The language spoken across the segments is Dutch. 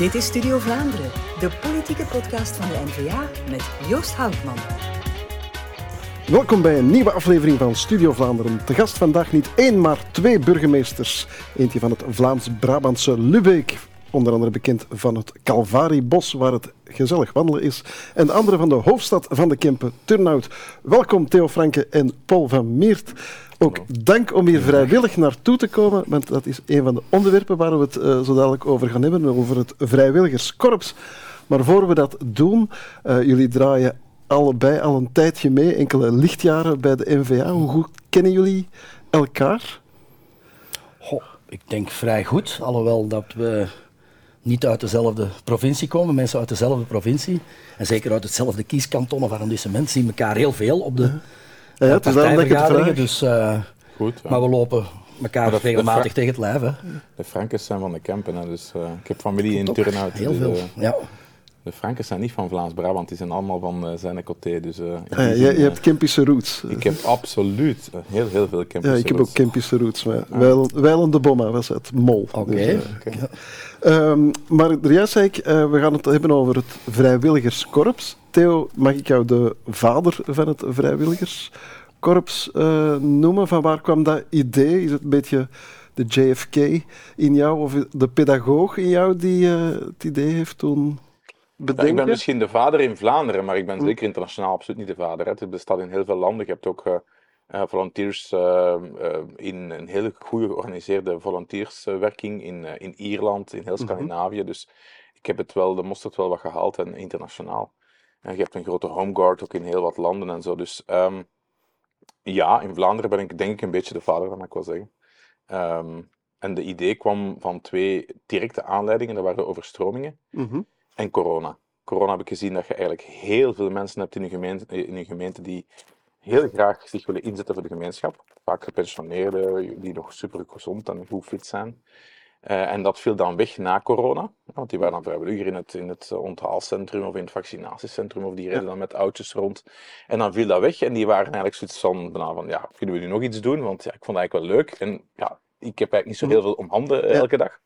Dit is Studio Vlaanderen, de politieke podcast van de N-VA met Joost Houtman. Welkom bij een nieuwe aflevering van Studio Vlaanderen. Te gast vandaag niet één, maar twee burgemeesters. Eentje van het Vlaams-Brabantse Lubeek, onder andere bekend van het Calvariebos, waar het gezellig wandelen is. En de andere van de hoofdstad van de Kempen, Turnhout. Welkom Theo Franke en Paul van Meert. Ook dank om hier vrijwillig naartoe te komen, want dat is een van de onderwerpen waar we het uh, zo dadelijk over gaan hebben, over het vrijwilligerskorps. Maar voor we dat doen, uh, jullie draaien allebei al een tijdje mee, enkele lichtjaren bij de NVA. Hoe goed kennen jullie elkaar? Goh, ik denk vrij goed, alhoewel dat we niet uit dezelfde provincie komen, mensen uit dezelfde provincie en zeker uit hetzelfde kieskanton of arrondissement zien elkaar heel veel op de. Ja, het is partijvergaderingen. Dus, uh, Goed, ja. Maar we lopen elkaar maar regelmatig tegen het lijf. Hè. De Frankers zijn van de Kempen, hè, dus uh, ik heb familie in Turnhout. Heel veel, uh, ja. De Frankers zijn niet van Vlaams-Brabant, die zijn allemaal van uh, zijn côté. Dus, uh, ja, je, je, hebt Kempische roots. Ik heb absoluut heel, heel veel Kempische roots. Ja, ik heb ook Kempische roots. Maar. Wijlen de Bomma was het, Mol. Oké. Okay. Dus, okay. um, maar juist zei ik, uh, we gaan het hebben over het vrijwilligerskorps. Theo, mag ik jou de vader van het vrijwilligerskorps noemen? Van waar kwam dat idee? Is het een beetje de JFK in jou of de pedagoog in jou die het idee heeft toen bedenken? Ik ben misschien de vader in Vlaanderen, maar ik ben zeker internationaal absoluut niet de vader. Hè. Het bestaat in heel veel landen. Je hebt ook uh, uh, volunteers uh, in een hele goede georganiseerde volunteerswerking in, in Ierland, in heel Scandinavië. Mm -hmm. Dus ik heb het wel, de mosterd wel wat gehaald en internationaal. En je hebt een grote homeguard ook in heel wat landen en zo. Dus um, ja, in Vlaanderen ben ik denk ik een beetje de vader, dat mag ik wel zeggen. Um, en de idee kwam van twee directe aanleidingen. Dat waren overstromingen. Mm -hmm en corona. Corona heb ik gezien dat je eigenlijk heel veel mensen hebt in je gemeente, in je gemeente die heel graag zich willen inzetten voor de gemeenschap. Vaak gepensioneerden, die nog super gezond en goed fit zijn. Uh, en dat viel dan weg na corona, want die waren dan vrijwilliger in het, in het onthaalcentrum of in het vaccinatiecentrum, of die reden dan met oudjes rond. En dan viel dat weg en die waren eigenlijk zoiets van, nou, van ja, kunnen we nu nog iets doen? Want ja, ik vond het eigenlijk wel leuk. En ja, ik heb eigenlijk niet zo heel veel om handen uh, elke dag.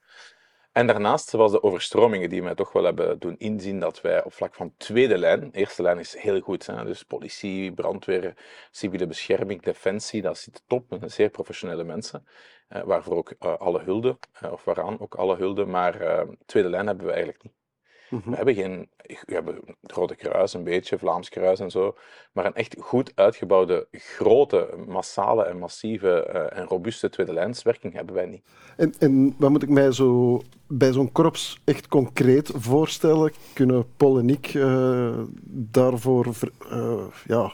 En daarnaast was de overstromingen die mij toch wel hebben doen inzien dat wij op vlak van tweede lijn, eerste lijn is heel goed, hè, dus politie, brandweer, civiele bescherming, defensie, dat zit top, met zeer professionele mensen, eh, waarvoor ook uh, alle hulde, uh, of waaraan ook alle hulde, maar uh, tweede lijn hebben we eigenlijk niet. Mm-hmm. We hebben geen, we hebben het Rode Kruis een beetje, Vlaams Kruis en zo, maar een echt goed uitgebouwde, grote, massale en massieve uh, en robuuste tweede lijnswerking hebben wij niet. En, en wat moet ik mij zo bij zo'n korps echt concreet voorstellen? Kunnen Paul en ik uh, daarvoor uh, ja,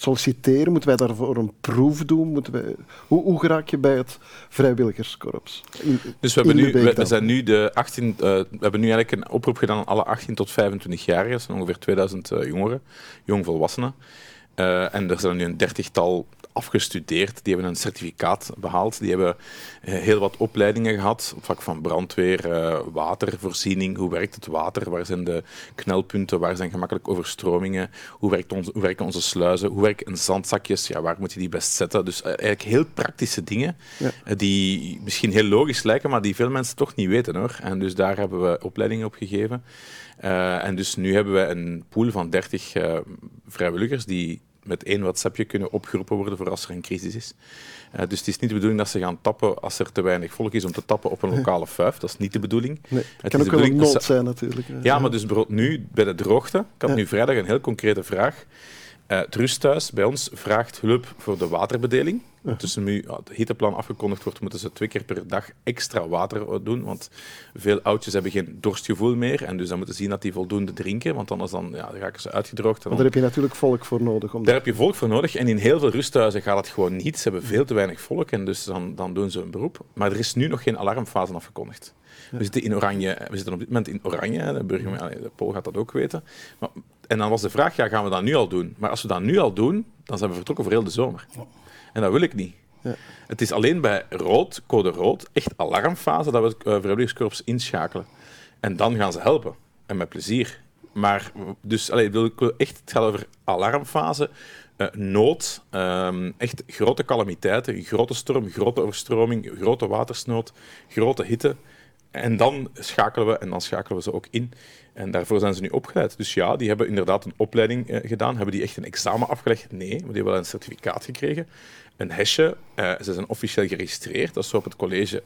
solliciteren? Moeten wij daarvoor een proef doen? Moeten wij... hoe, hoe geraak je bij het vrijwilligerskorps? In, dus we, hebben nu, we, we, zijn nu de 18, uh, we hebben nu eigenlijk een oproep gedaan aan alle 18 tot 25-jarigen. Dat zijn ongeveer 2000 uh, jongeren, jongvolwassenen. Uh, en er zijn nu een dertigtal afgestudeerd, die hebben een certificaat behaald, die hebben uh, heel wat opleidingen gehad op vlak van brandweer, uh, watervoorziening, hoe werkt het water, waar zijn de knelpunten, waar zijn gemakkelijk overstromingen, hoe, werkt hoe werken onze sluizen, hoe werken zandzakjes, ja, waar moet je die best zetten. Dus uh, eigenlijk heel praktische dingen, ja. die misschien heel logisch lijken, maar die veel mensen toch niet weten hoor. En dus daar hebben we opleidingen op gegeven. en dus nu hebben we een pool van 30 vrijwilligers die met één WhatsAppje kunnen opgeroepen worden voor als er een crisis is. Uh, dus het is niet de bedoeling dat ze gaan tappen als er te weinig volk is om te tappen op een lokale fuif. Dat is niet de bedoeling. Nee, het kan ook wel een nood zijn natuurlijk. Ja, maar dus nu bij de droogte. Ik had nu vrijdag een heel concrete vraag. Uh, het rusthuis bij ons vraagt hulp voor de waterbedeling. Uh -huh. Tussen nu het hitteplan afgekondigd wordt, moeten ze twee keer per dag extra water doen. Want veel oudjes hebben geen dorstgevoel meer. En dus dan moeten ze zien dat die voldoende drinken. Want anders dan, ja, dan raken ze uitgedroogd. En dan... Daar heb je natuurlijk volk voor nodig. Om daar heb je volk voor nodig. En in heel veel rusthuizen gaat het gewoon niet. Ze hebben veel te weinig volk. En dus dan, dan doen ze een beroep. Maar er is nu nog geen alarmfase afgekondigd. Ja. We zitten in oranje. We zitten op dit moment in oranje. De burgemeester, de Pool gaat dat ook weten. Maar en dan was de vraag, ja, gaan we dat nu al doen? Maar als we dat nu al doen, dan zijn we vertrokken voor heel de zomer. En dat wil ik niet. Ja. Het is alleen bij rood, code rood, echt alarmfase, dat we het uh, vrijwilligerskorps inschakelen. En dan gaan ze helpen. En met plezier. Maar, dus, allee, wil ik echt, het gaat over alarmfase, uh, nood, um, echt grote calamiteiten, grote storm, grote overstroming, grote watersnood, grote hitte en dan schakelen we en dan schakelen we ze ook in. En daarvoor zijn ze nu opgeleid. Dus ja, die hebben inderdaad een opleiding eh, gedaan. Hebben die echt een examen afgelegd? Nee, maar die hebben wel een certificaat gekregen. Een hesje. Uh, ze zijn officieel geregistreerd. Dat is zo op het college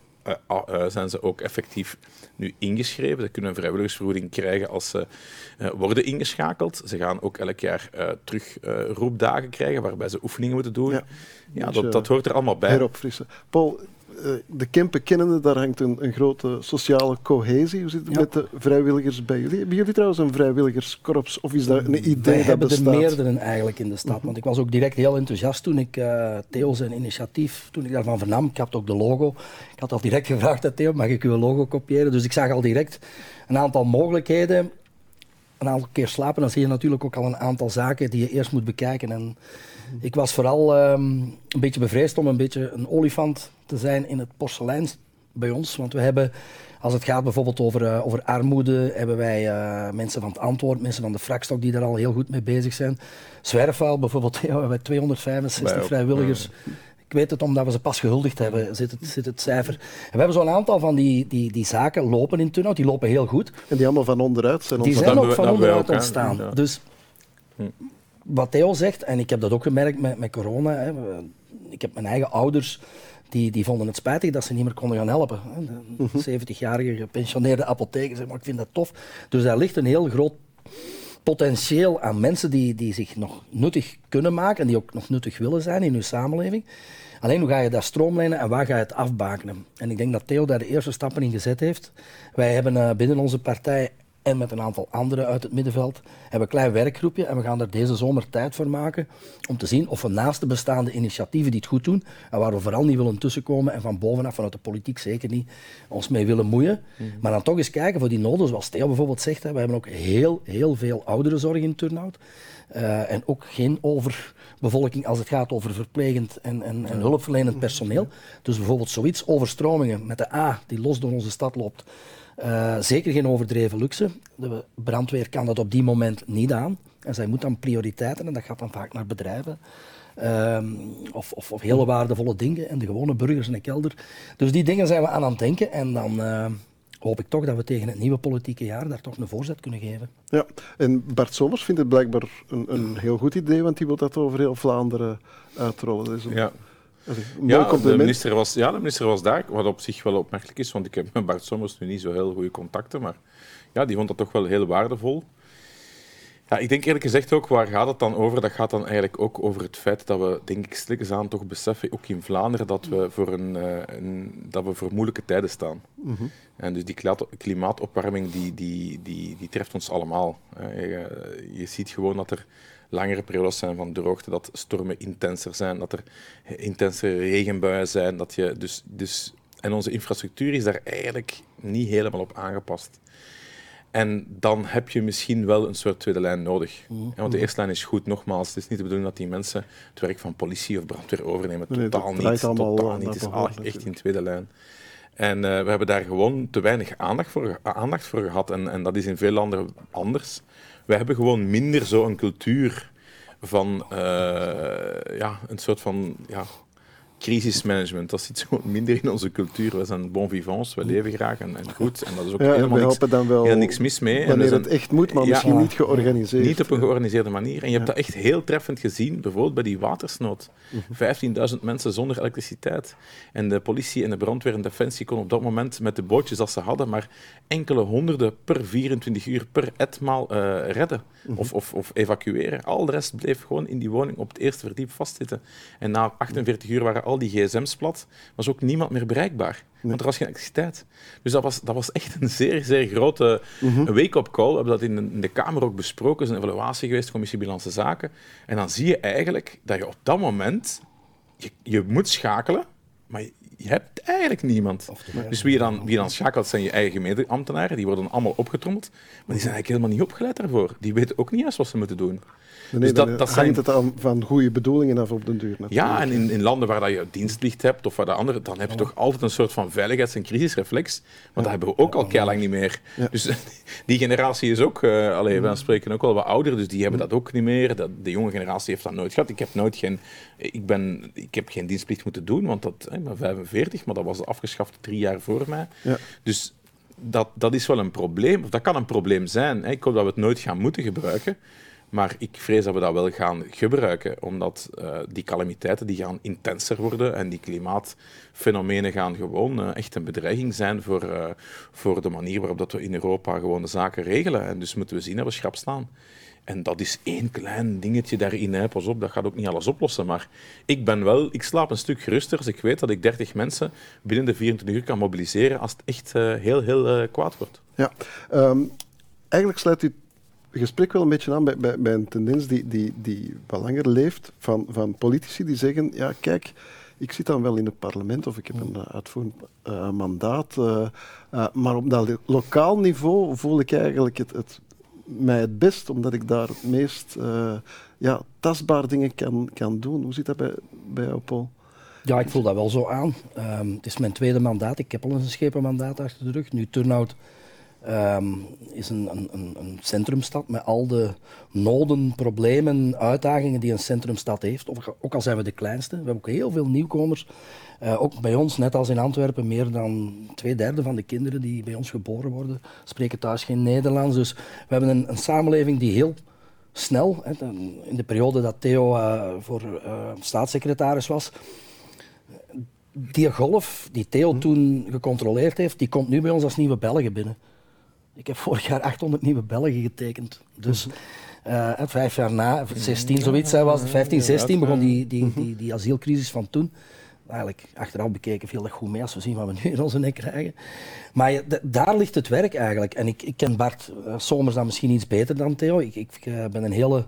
uh, zijn ze ook effectief nu ingeschreven. Ze kunnen een vrijwilligersvergoeding krijgen als ze worden ingeschakeld. Ze gaan ook elk jaar terug roepdagen krijgen waarbij ze oefeningen moeten doen. Ja, ja dat, dat hoort er allemaal bij. Heropfrissen. Paul, eh, de Kempen kennende, daar hangt een, een, grote sociale cohesie. Hoe zit het met de vrijwilligers bij jullie? Hebben jullie trouwens een vrijwilligerskorps? Of is dat een idee Wij dat bestaat? We hebben er meerdere eigenlijk in de stad. Mhm. Want ik was ook direct heel enthousiast toen ik uh, Theo zijn initiatief, toen ik daarvan vernam. Ik had ook de logo. Ik had al direct gevraagd aan Theo, mag ik uw logo kopiëren? Dus ik zag al direct een aantal mogelijkheden een aantal keer slapen, dan zie je natuurlijk ook al een aantal zaken die je eerst moet bekijken. En ik was vooral um, een beetje bevreesd om een beetje een olifant te zijn in het porselein bij ons. Want we hebben, als het gaat bijvoorbeeld over, uh, over armoede, hebben wij uh, mensen van het antwoord, mensen van de frakstok die daar al heel goed mee bezig zijn. Zwerfvuil bijvoorbeeld, ja, we hebben 265 vrijwilligers. Ik weet het omdat we ze pas gehuldigd hebben, zit het, zit het cijfer. En we hebben zo'n aantal van die, die, die zaken lopen in Turnhout, die lopen heel goed. En die allemaal van onderuit zijn Die zijn ook van onderuit ontstaan. Dus hm. Wat Theo zegt, en ik heb dat ook gemerkt met, met corona, hè, ik heb mijn eigen ouders die, die vonden het spijtig dat ze niet meer konden gaan helpen. De 70-jarige mhm. gepensioneerde apotheker zei, maar ik vind dat tof. Dus daar ligt een heel groot potentieel aan mensen die, die zich nog nuttig kunnen maken en die ook nog nuttig willen zijn in uw samenleving. Alleen hoe ga je dat stroomlijnen en waar ga je het afbakenen? En ik denk dat Theo daar de eerste stappen in gezet heeft. Wij hebben uh, binnen onze partij en met een aantal anderen uit het middenveld hebben een klein werkgroepje en we gaan er deze zomer tijd voor maken om te zien of we naast de bestaande initiatieven die het goed doen en waar we vooral niet willen tussenkomen en van bovenaf, vanuit de politiek zeker niet, ons mee willen moeien, mhm. maar dan toch eens kijken voor die noden, zoals Theo bijvoorbeeld zegt, hè, we hebben ook heel, heel veel ouderenzorg in Turnhout uh, en ook geen overbevolking als het gaat over verplegend en, en, en hulpverlenend personeel. Dus bijvoorbeeld zoiets, overstromingen met de A die los door onze stad loopt, uh, zeker geen overdreven luxe. De brandweer kan dat op die moment niet aan. En zij moet dan prioriteiten, en dat gaat dan vaak naar bedrijven. Uh, of, of, of, hele waardevolle dingen en de gewone burgers in de kelder. Dus die dingen zijn we aan aan het denken. En dan uh, hoop ik toch dat we tegen het nieuwe politieke jaar daar toch een voorzet kunnen geven. Ja, en Bart Somers vindt het blijkbaar een, een heel goed idee, want die wil dat over heel Vlaanderen uitrollen. Dus ja ja, de minister, was, ja, de minister was daar, wat op zich wel opmerkelijk is, want ik heb met Bart Sommers nu niet zo heel goede contacten, maar ja, die vond dat toch wel heel waardevol. Ja, ik denk eerlijk gezegd ook, waar gaat het dan over? Dat gaat dan eigenlijk ook over het feit dat we, denk ik, stilletjes aan toch beseffen, ook in Vlaanderen, dat we voor, een, eh, een dat we voor moeilijke tijden staan. Mhm. En dus die klimaatopwarming, die, die, die, die treft ons allemaal. Je, je ziet gewoon dat er langere periodes zijn van droogte, dat stormen intenser zijn, dat er intense regenbuien zijn. Dat je dus, dus, en onze infrastructuur is daar eigenlijk niet helemaal op aangepast. En dan heb je misschien wel een soort tweede lijn nodig. Mm Want de eerste lijn is goed, nogmaals. Het is niet de bedoeling dat die mensen het werk van politie of brandweer overnemen. totaal niet. Totaal niet. Het is echt in tweede lijn. En uh, we hebben daar gewoon te weinig aandacht voor, aandacht voor gehad. En, en dat is in veel landen anders. We hebben gewoon minder zo'n cultuur van uh, ja, een soort van ja, crisismanagement. Dat zit zo minder in onze cultuur. We zijn bon vivants, we leven graag en, en goed. En dat is ook ja, helemaal niks, dan wel heel niks mis mee. Wanneer en het echt moet, maar misschien niet georganiseerd. Niet op een georganiseerde manier. En je hebt dat echt heel treffend gezien, bijvoorbeeld bij die watersnood. 15.000 mhm. mensen zonder elektriciteit. En de politie en de brandweer en defensie konden op dat moment met de bootjes dat ze hadden, maar enkele honderden per 24 uur per etmaal uh, redden mhm. of, of, of evacueren. Al de rest bleef gewoon in die woning op het eerste verdiep vastzitten. En na 48 uur waren al die gsm's plat, was ook niemand meer bereikbaar. Want er was geen elektriciteit. Dus dat was, dat was echt een zeer, zeer grote mm wake-up call. We hebben dat in de, in de Kamer ook besproken. Er is een evaluatie geweest, Commissie Bilanse Zaken. En dan zie je eigenlijk dat je op dat moment... Je, je moet schakelen, maar je hebt eigenlijk niemand. Dus wie je, dan, wie je dan schakelt zijn je eigen gemeenteambtenaren. Die worden allemaal opgetrommeld. Maar die zijn eigenlijk helemaal niet opgeleid daarvoor. Die weten ook niet eens wat ze moeten doen. Nee, dus dat, dat hangt het aan van goede bedoelingen af op den duur. Natuurlijk. Ja, en in, in landen waar dat je dienstplicht hebt, of waar de andere, dan heb je toch altijd een soort van veiligheids- en crisisreflex. Want dat hebben we ook al keihard niet meer. Dus die generatie is ook, uh, allee, wij spreken ook wel wat ouder, dus die hebben dat ook niet meer. Dat, de jonge generatie heeft dat nooit gehad. Ik heb nooit geen, ik ben, ik heb geen dienstplicht moeten doen, want dat, ik ben 45, maar dat was afgeschaft drie jaar voor mij. Dus dat, dat is wel een probleem, of dat kan een probleem zijn. Hè. Ik hoop dat we het nooit gaan moeten gebruiken. Maar ik vrees dat we dat wel gaan gebruiken, omdat uh, die calamiteiten die gaan intenser worden en die klimaatfenomenen gaan gewoon uh, echt een bedreiging zijn voor, uh, voor de manier waarop dat we in Europa gewoon de zaken regelen. En dus moeten we zien dat we schrap staan. En dat is één klein dingetje daarin. Hè. Pas op, dat gaat ook niet alles oplossen. Maar ik ben wel, ik slaap een stuk geruster als ik weet dat ik 30 mensen binnen de 24 uur kan mobiliseren als het echt heel, heel kwaad wordt. Ja, um, eigenlijk sluit u gesprek wel een beetje aan bij, bij, bij een tendens die, die, die wat langer leeft van, van politici die zeggen, ja kijk, ik zit dan wel in het parlement of ik heb een uitvoerend uh, mandaat, uh, uh, maar op dat lokaal niveau voel ik eigenlijk het, het, mij het best, omdat ik daar het meest ja, tastbaar dingen kan, kan doen. Hoe zit dat bij, bij jou, Paul? Ja, ik voel dat wel zo aan. Um, het is mijn tweede mandaat. Ik heb al eens een schepenmandaat achter de rug. Nu Turnhout Um, is een, een, een, centrumstad met al de noden, problemen, uitdagingen die een centrumstad heeft. Ook al zijn we de kleinste. We hebben ook heel veel nieuwkomers. Uh, ook bij ons, net als in Antwerpen, meer dan twee derde van de kinderen die bij ons geboren worden, spreken thuis geen Nederlands. Dus we hebben een, een samenleving die heel snel, hè, in de periode dat Theo uh, voor uh, staatssecretaris was, die golf die Theo hm. toen gecontroleerd heeft, die komt nu bij ons als nieuwe Belgen binnen. Ik heb vorig jaar 800 nieuwe Belgen getekend. Dus uh, vijf jaar na, 16 zoiets was het, 15, 16 begon die, die, die, die asielcrisis van toen. Eigenlijk achteraf bekeken viel dat goed mee als we zien wat we nu in onze nek krijgen. Maar daar ligt het werk eigenlijk. En ik, ik ken Bart uh, Somers dan misschien iets beter dan Theo. Ik, ik uh, ben een hele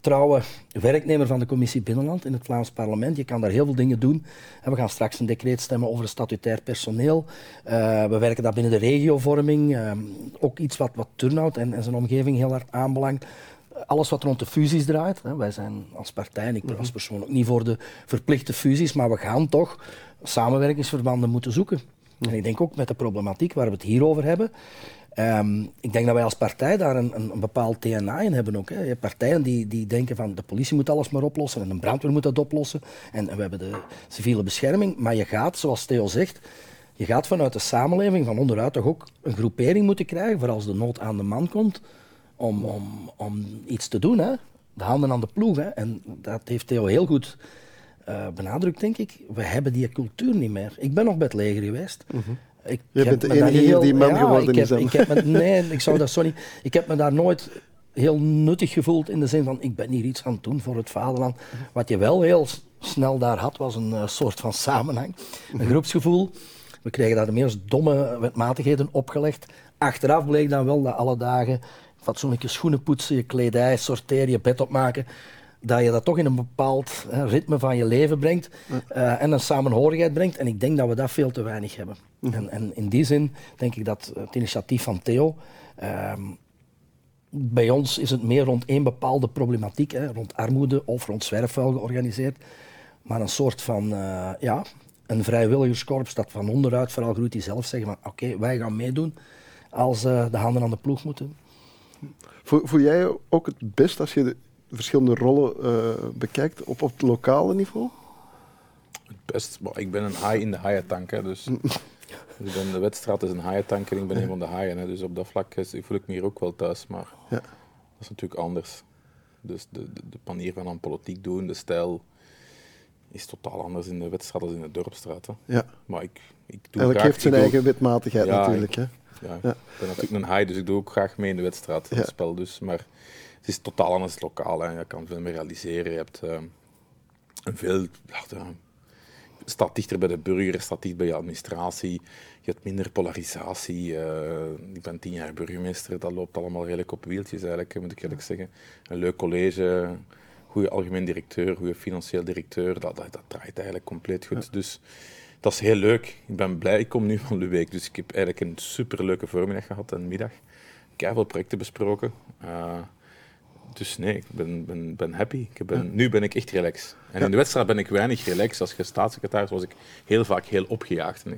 trouwe werknemer van de commissie Binnenland in het Vlaams parlement. Je kan daar heel veel dingen doen. En we gaan straks een decreet stemmen over statutair personeel. Uh, we werken dat binnen de regiovorming. Ook iets wat, wat Turnhout en, en zijn omgeving heel hard aanbelangt alles wat rond de fusies draait. Hè. Wij zijn als partij, en ik als persoon ook niet voor de verplichte fusies, maar we gaan toch samenwerkingsverbanden moeten zoeken. En ik denk ook met de problematiek waar we het hier over hebben, Um, ik denk dat wij als partij daar een, een, een bepaald DNA in hebben ook. Hè. Je hebt partijen die, die denken van de politie moet alles maar oplossen en een brandweer moet dat oplossen. En, en we hebben de civiele bescherming. Maar je gaat, zoals Theo zegt, je gaat vanuit de samenleving van onderuit toch ook een groepering moeten krijgen voor als de nood aan de man komt om, om, om iets te doen. Hè. De handen aan de ploeg. Hè. En dat heeft Theo heel goed uh, benadrukt, denk ik. We hebben die cultuur niet meer. Ik ben nog bij het leger geweest. Mm -hmm. Ik Je bent de enige hier die man geworden ik heb, is. Ik heb me, nee, ik zou dat sorry. Ik heb me daar nooit heel nuttig gevoeld in de zin van ik ben hier iets aan het doen voor het vaderland. Wat je wel heel snel daar had, was een uh, soort van samenhang, een groepsgevoel. We kregen daar de meest domme wetmatigheden opgelegd. Achteraf bleek dan wel dat alle dagen fatsoenlijke schoenen poetsen, je kledij sorteren, je bed opmaken, dat je dat toch in een bepaald hè, ritme van je leven brengt uh, en een samenhorigheid brengt. En ik denk dat we dat veel te weinig hebben. Mhm. En, en, in die zin denk ik dat het initiatief van Theo. Uh, bij ons is het meer rond één bepaalde problematiek, hè, rond armoede of rond zwerfvuil georganiseerd. Maar een soort van, uh, ja, een vrijwilligerskorps dat van onderuit vooral groeit die zelf zeggen van oké, wij gaan meedoen als uh, de handen aan de ploeg moeten. Voel, jij ook het best als je de verschillende rollen uh, bekijkt op, op het lokale niveau? Het best, ik ben een haai in de haaientank, dus Dus ben, de wedstrijd is een haaientanker, ik ben een van de haaien. Hè, dus op dat vlak voel ik me hier ook wel thuis. Maar ja. dat is natuurlijk anders. Dus de, de, de, manier van aan politiek doen, de stijl, is totaal anders in de wedstrijd dan in de dorpstraat. Hè. Ja. Maar ik, ik doe Elk heeft zijn eigen wetmatigheid natuurlijk. Hè. Ja, ja, ik ben natuurlijk een haai, dus ik doe ook graag mee in de wedstrijd, in het spel. Dus, maar het is totaal anders lokaal. Hè. Je kan veel meer realiseren. Je hebt uh, een veel staat dichter bij de burger, staat dichter bij je administratie. Je hebt minder polarisatie. Uh, ik ben tien jaar burgemeester, dat loopt allemaal redelijk op wieltjes eigenlijk, moet ik eerlijk zeggen. Een leuk college, goede algemeen directeur, goede financieel directeur, dat, dat, dat, draait eigenlijk compleet goed. Dus dat is heel leuk. Ik ben blij, ik kom nu van de week, dus ik heb eigenlijk een superleuke voormiddag gehad en middag. Ik heb veel projecten besproken. Uh, Dus nee, ik ben, ben, ben happy. Ik ben, nu ben ik echt relaxed. En in de wedstrijd ben ik weinig relaxed. Als staatssecretaris was ik heel vaak heel opgejaagd. En,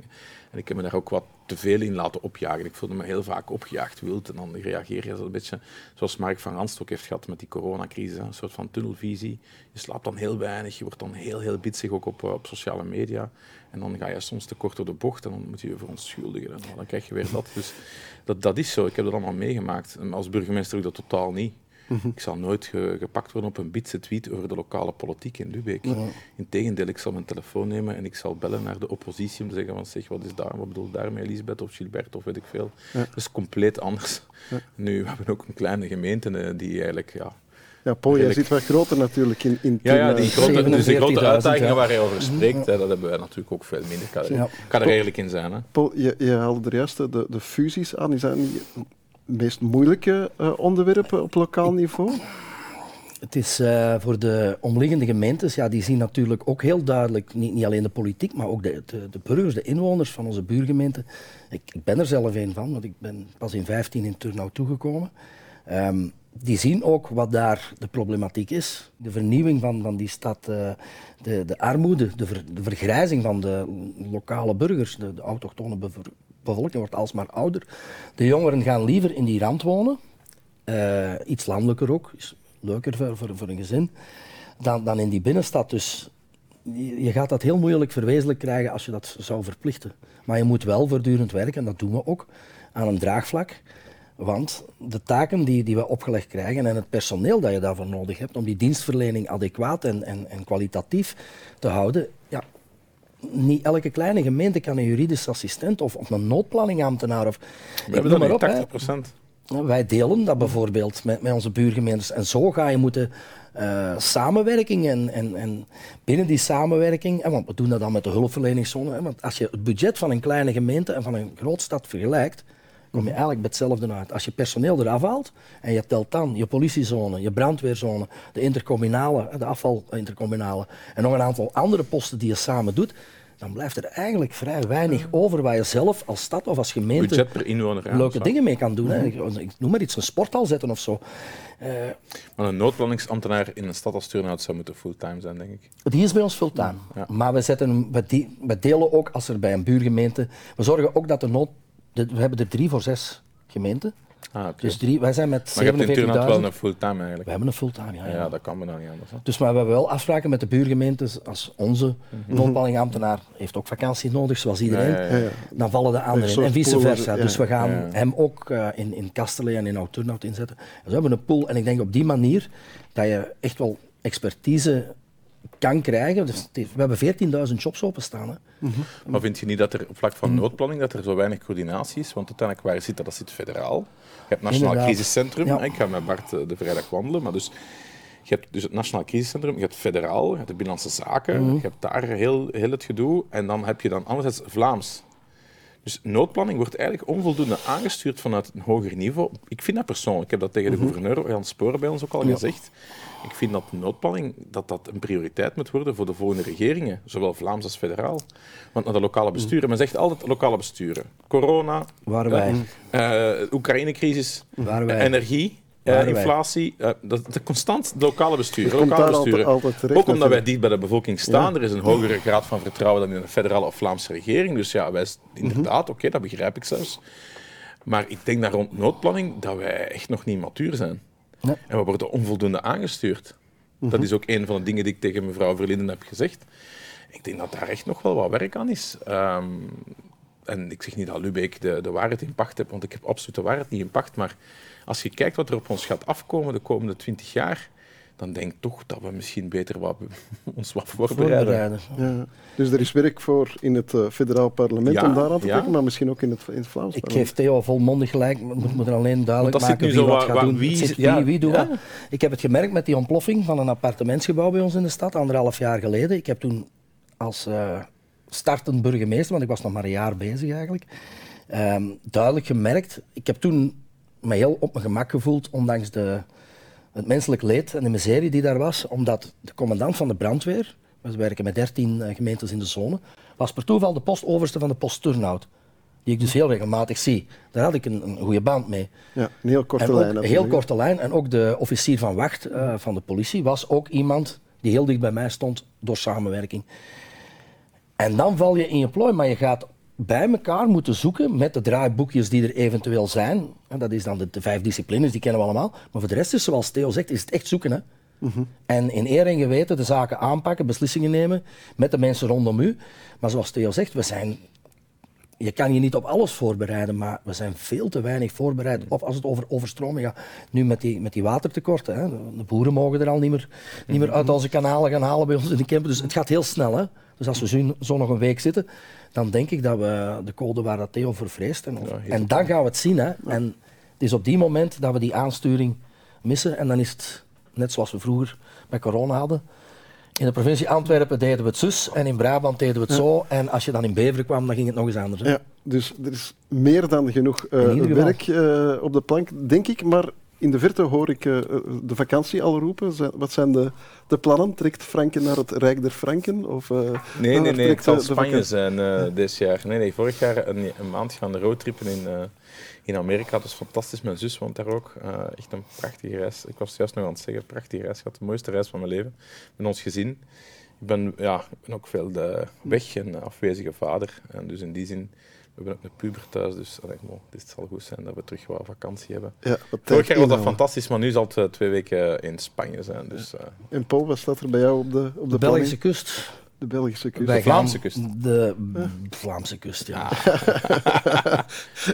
en ik heb me daar ook wat te veel in laten opjagen. Ik voelde me heel vaak opgejaagd wild. En dan reageer je een beetje zoals Mark van Randst heeft gehad met die coronacrisis. Een soort van tunnelvisie. Je slaapt dan heel weinig. Je wordt dan heel, heel bitsig ook op, op sociale media. En dan ga je soms te kort door de bocht en dan moet je je verontschuldigen. En dan krijg je weer dat. Dus dat, dat is zo. Ik heb dat allemaal meegemaakt. En als burgemeester doe ik dat totaal niet. Mhm. Ik zal nooit gepakt worden op een bitse tweet over de lokale politiek in Lubeck. Ja. Integendeel, ik zal mijn telefoon nemen en ik zal bellen naar de oppositie om te zeggen van zeg, wat is daar, wat bedoel daarmee Elisabeth of Gilbert of weet ik veel. Dat is compleet anders. Nu, we hebben ook een kleine gemeente eh, die eigenlijk ja, ja, Paul, jij zit wat groter natuurlijk in, in Ja, ja die grote, dus die grote uitdagingen waar je over spreekt, hè, dat hebben wij natuurlijk ook veel minder. Ik kan, er eerlijk in zijn. Hè. Paul, je, je haalde er juist de, de fusies aan. Is dat niet meest moeilijke uh, onderwerpen op lokaal niveau? Het is uh, voor de omliggende gemeentes, ja, die zien natuurlijk ook heel duidelijk, niet, niet alleen de politiek, maar ook de, de, de burgers, de inwoners van onze buurgemeenten. Ik, ik, ben er zelf een van, want ik ben pas in 15 in Turnhout toegekomen. Um, die zien ook wat daar de problematiek is. De vernieuwing van, van die stad, uh, de, de armoede, de, ver, de, vergrijzing van de lokale burgers, de, de autochtone bevolking wordt alsmaar ouder. De jongeren gaan liever in die rand wonen, uh, iets landelijker ook, is leuker voor, voor, voor een gezin, dan, dan in die binnenstad. Dus je, gaat dat heel moeilijk verwezenlijk krijgen als je dat zou verplichten. Maar je moet wel voortdurend werken, en dat doen we ook, aan een draagvlak. Want de taken die, die we opgelegd krijgen en het personeel dat je daarvoor nodig hebt om die dienstverlening adequaat en, en, en kwalitatief te houden, niet elke kleine gemeente kan een juridisch assistent of, of een noodplanningambtenaar of... We hebben dat op, 80 procent. Wij delen dat bijvoorbeeld met, met onze buurgemeentes. En zo ga je moeten uh, samenwerking en, en, en, binnen die samenwerking, en want we doen dat dan met de hulpverleningszone, hè, want als je het budget van een kleine gemeente en van een grootstad vergelijkt, kom je eigenlijk bij hetzelfde uit. Als je personeel eraf haalt en je telt dan je politiezone, je brandweerzone, de intercommunale, de afvalintercommunale en nog een aantal andere posten die je samen doet, dan blijft er eigenlijk vrij weinig over waar je zelf als stad of als gemeente Budget per inwoner, leuke dingen mee kan doen. Hè. Ik noem maar iets, een sporthal zetten of zo. Uh, maar een noodplanningsambtenaar in een stad als Turnhout zou moeten fulltime zijn, denk ik. Die is bij ons fulltime. Ja. Maar we, zetten, we, we delen ook als er bij een buurgemeente... We zorgen ook dat de we hebben er drie voor zes gemeenten. Ah, Dus drie, wij zijn met 47.000. Maar je hebt wel een fulltime eigenlijk. We hebben een fulltime, ja. Ja, ja dat kan me dan niet anders. Hè. Dus maar we hebben wel afspraken met de buurgemeentes. Als onze mm heeft ook vakantie nodig, zoals iedereen, ja, dan vallen de anderen in. En vice versa. Dus we gaan hem ook uh, in, in Kastelen en in Oud-Turnhout inzetten. Dus we hebben een pool. En ik denk op die manier dat je echt wel expertise kan krijgen. Dus we hebben 14.000 jobs openstaan. Hè. Mm -hmm. Maar vind je niet dat er op vlak van noodplanning dat er zo weinig coördinatie is? Want uiteindelijk waar zit dat? Dat zit federaal. Je hebt het Nationaal Inderdaad. Crisiscentrum. Ja. Ik ga met Bart eh, de vrijdag wandelen. Maar dus, je hebt dus het Nationaal Crisiscentrum, je hebt federaal, je hebt de Binnenlandse Zaken. Mm -hmm. Je hebt daar heel, heel het gedoe. En dan heb je dan anderzijds Vlaams. Dus noodplanning wordt eigenlijk onvoldoende aangestuurd vanuit een hoger niveau. Ik vind dat persoonlijk. Ik heb dat tegen de mhm. gouverneur Jan Sporen bij ons ook al gezegd. Ik vind dat noodplanning dat dat een prioriteit moet worden voor de volgende regeringen, zowel Vlaams als federaal. Want naar de lokale besturen, men zegt altijd lokale besturen. Corona, Waar wij. Uh, Oekraïne-crisis, energie. Uh, inflatie, uh, dat, constant lokale besturen. Lokale besturen. Altijd, altijd terecht, Ook omdat wij dicht bij de bevolking staan. Ja. Er is een hogere graad van vertrouwen dan in de federale of Vlaamse regering. Dus ja, wij, inderdaad, mm -hmm. oké, okay, dat begrijp ik zelfs. Maar ik denk dat rond noodplanning dat wij echt nog niet matuur zijn. En we worden onvoldoende aangestuurd. Mm -hmm. Dat is ook een van de dingen die ik tegen mevrouw Verlinden heb gezegd. Ik denk dat daar echt nog wel wat werk aan is. Um, en ik zeg niet dat Lubeek de, de waarheid in pacht heeft, want ik heb absoluut de waarheid niet in pacht. Maar als je kijkt wat er op ons gaat afkomen de komende twintig jaar, dan denk ik toch dat we misschien beter wat, ons wat voorbereiden. Ja. Dus er is werk voor in het uh, federaal parlement ja, om daar aan te kijken, ja. maar misschien ook in het, in het Vlaams Ik geef Theo volmondig gelijk, moet, moet er alleen duidelijk maken wie wat gaat doen. Wie, wie, wie doet wat. Ik heb het gemerkt met die ontploffing van een appartementsgebouw bij ons in de stad, anderhalf jaar geleden. Ik heb toen als uh, startend burgemeester, want ik was nog maar een jaar bezig eigenlijk, um, duidelijk gemerkt. Ik heb toen me heel op mijn gemak gevoeld, ondanks de, het menselijk leed en de miserie die daar was, omdat de commandant van de brandweer, we werken met 13 uh, gemeentes in de zone, was per toeval de postoverste van de post Turnhout. die ik dus heel regelmatig zie. Daar had ik een, een goede band mee. Ja, een heel korte En ook- lijn. Een heel korte lijn. En ook de officier van wacht eh, van de politie was ook iemand die heel dicht bij mij stond door samenwerking. En dan val je in je plooi, maar je gaat bij elkaar moeten zoeken met de draaiboekjes die er eventueel zijn. En dat is dan de, de vijf disciplines, die kennen we allemaal. Maar voor de rest is, zoals Theo zegt, is het echt zoeken. Hè? En in eer en geweten de zaken aanpakken, beslissingen nemen met de mensen rondom u. Maar zoals Theo zegt, we zijn je kan je niet op alles voorbereiden, maar we zijn veel te weinig voorbereid. Of als het over overstroming gaat, nu met die, met die watertekorten. Hè. De boeren mogen er al niet meer, niet meer uit onze kanalen gaan halen bij ons in de camper. Dus het gaat heel snel. Hè. Dus als we zo nog een week zitten, dan denk ik dat we de code waar dat Theo voor vreest. En, en dan gaan we het zien. Hè. En het is op die moment dat we die aansturing missen. En dan is het net zoals we vroeger bij corona hadden. In de provincie Antwerpen deden we het zus en in Brabant deden we het zo. En als je dan in Beveren kwam, dan ging het nog eens anders. hè. Ja, dus er is meer dan genoeg eh, werk eh, op de plank, denk ik. Maar in de verte hoor ik eh, de vakantie al roepen. Wat zijn de, de plannen? Trekt Franken naar het Rijk der Franken? Of, eh, Nee, nee, nee. Het zal Spanje zijn eh dit jaar. Nee, nee. Vorig jaar een, een maand gaan de roadtrippen in, in Amerika. Dat is fantastisch. Mijn zus woont daar ook. Echt een prachtige reis. Ik was juist nog aan het zeggen, prachtige reis gehad. De mooiste reis van mijn leven. Met ons gezin. Ik ben, ja, ik ben ook veel de weg en afwezige vader. En dus in die zin, we hebben ook een puber thuis. Dus allee, bon, dit zal goed zijn dat we terug wat vakantie hebben. Ja, Vorig jaar was dat fantastisch, maar nu zal het eh, twee weken in Spanje zijn. Dus, eh, En Paul, wat staat er bij jou op de, op de, De Belgische planning? kust. De Belgische kust. Wij Vlaamse kust. De Vlaamse kust, ja.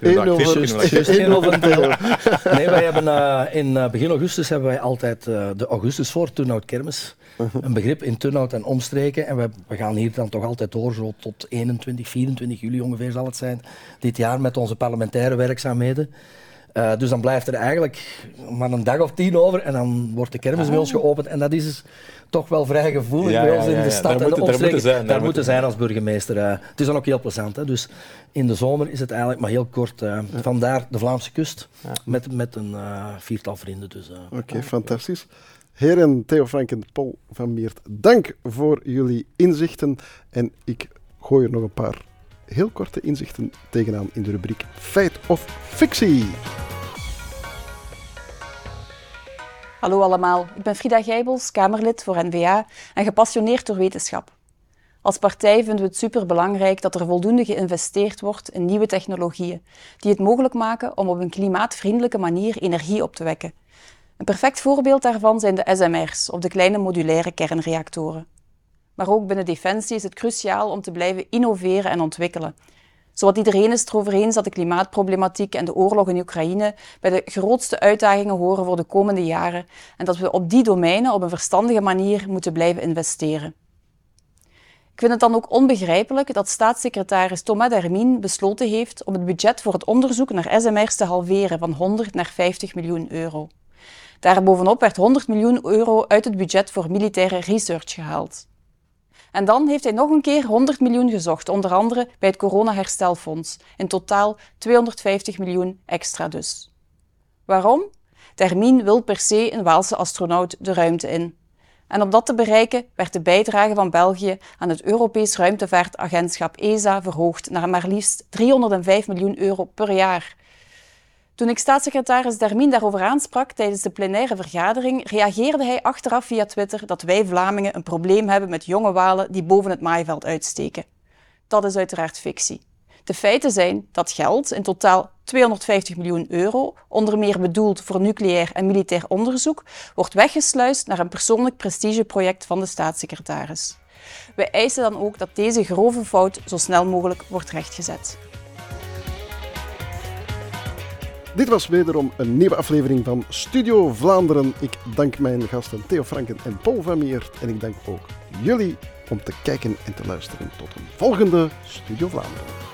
Eén Dag, over- Chris, Juist, juist, één over een deel. Nee, wij hebben eh, in eh, begin augustus hebben wij altijd eh, de augustus voor Turnhout Kermis. Een begrip in Turnhout en omstreken. En we, we gaan hier dan toch altijd door, zo tot 21, 24 juli ongeveer zal het zijn. Dit jaar met onze parlementaire werkzaamheden. Eh, dus dan blijft er eigenlijk maar een dag of tien over en dan wordt de kermis bij ons geopend. En dat is dus toch wel vrij gevoelig Ja, bij ja, ons in ja, de ja. stad Daar en de moeten- daar omstreken. moeten zijn, daar Daar moeten zijn als burgemeester. eh. het is dan ook heel plezant. Hè? Dus in de zomer is het eigenlijk maar heel kort. eh, Vandaar de Vlaamse kust met, met een viertal vrienden. Dus, eh. Oké, fantastisch. Heren Theo Frank en Paul van Meert, dank voor jullie inzichten. En ik gooi er nog een paar heel korte inzichten tegenaan in de rubriek Feit of Fictie. Hallo allemaal, ik ben Frida Gijbels, Kamerlid voor N-VA en gepassioneerd door wetenschap. Als partij vinden we het superbelangrijk dat er voldoende geïnvesteerd wordt in nieuwe technologieën die het mogelijk maken om op een klimaatvriendelijke manier energie op te wekken. Een perfect voorbeeld daarvan zijn de SMR's, of de kleine modulaire kernreactoren. Maar ook binnen Defensie is het cruciaal om te blijven innoveren en ontwikkelen. Zowat iedereen is het erover eens dat de klimaatproblematiek en de oorlog in Oekraïne bij de grootste uitdagingen horen voor de komende jaren en dat we op die domeinen op een verstandige manier moeten blijven investeren. Ik vind het dan ook onbegrijpelijk dat staatssecretaris Thomas Dermien besloten heeft om het budget voor het onderzoek naar SMR's te halveren van 100 naar 50 miljoen euro. Daarbovenop werd 100 miljoen euro uit het budget voor militaire research gehaald. En dan heeft hij nog een keer 100 miljoen gezocht, onder andere bij het Corona-herstelfonds. In totaal 250 miljoen extra dus. Waarom? Termien wil per se een Waalse astronaut de ruimte in. En om dat te bereiken werd de bijdrage van België aan het Europees Ruimtevaartagentschap ESA verhoogd naar maar liefst 305 miljoen euro per jaar. Toen ik staatssecretaris Dermien daarover aansprak tijdens de plenaire vergadering, reageerde hij achteraf via Twitter dat wij Vlamingen een probleem hebben met jonge walen die boven het maaiveld uitsteken. Dat is uiteraard fictie. De feiten zijn dat geld, in totaal 250 miljoen euro, onder meer bedoeld voor nucleair en militair onderzoek, wordt weggesluist naar een persoonlijk prestigeproject van de staatssecretaris. Wij eisen dan ook dat deze grove fout zo snel mogelijk wordt rechtgezet. Dit was wederom een nieuwe aflevering van Studio Vlaanderen. Ik dank mijn gasten Theo Franken en Paul van Meert. En ik dank ook jullie om te kijken en te luisteren. Tot een volgende Studio Vlaanderen.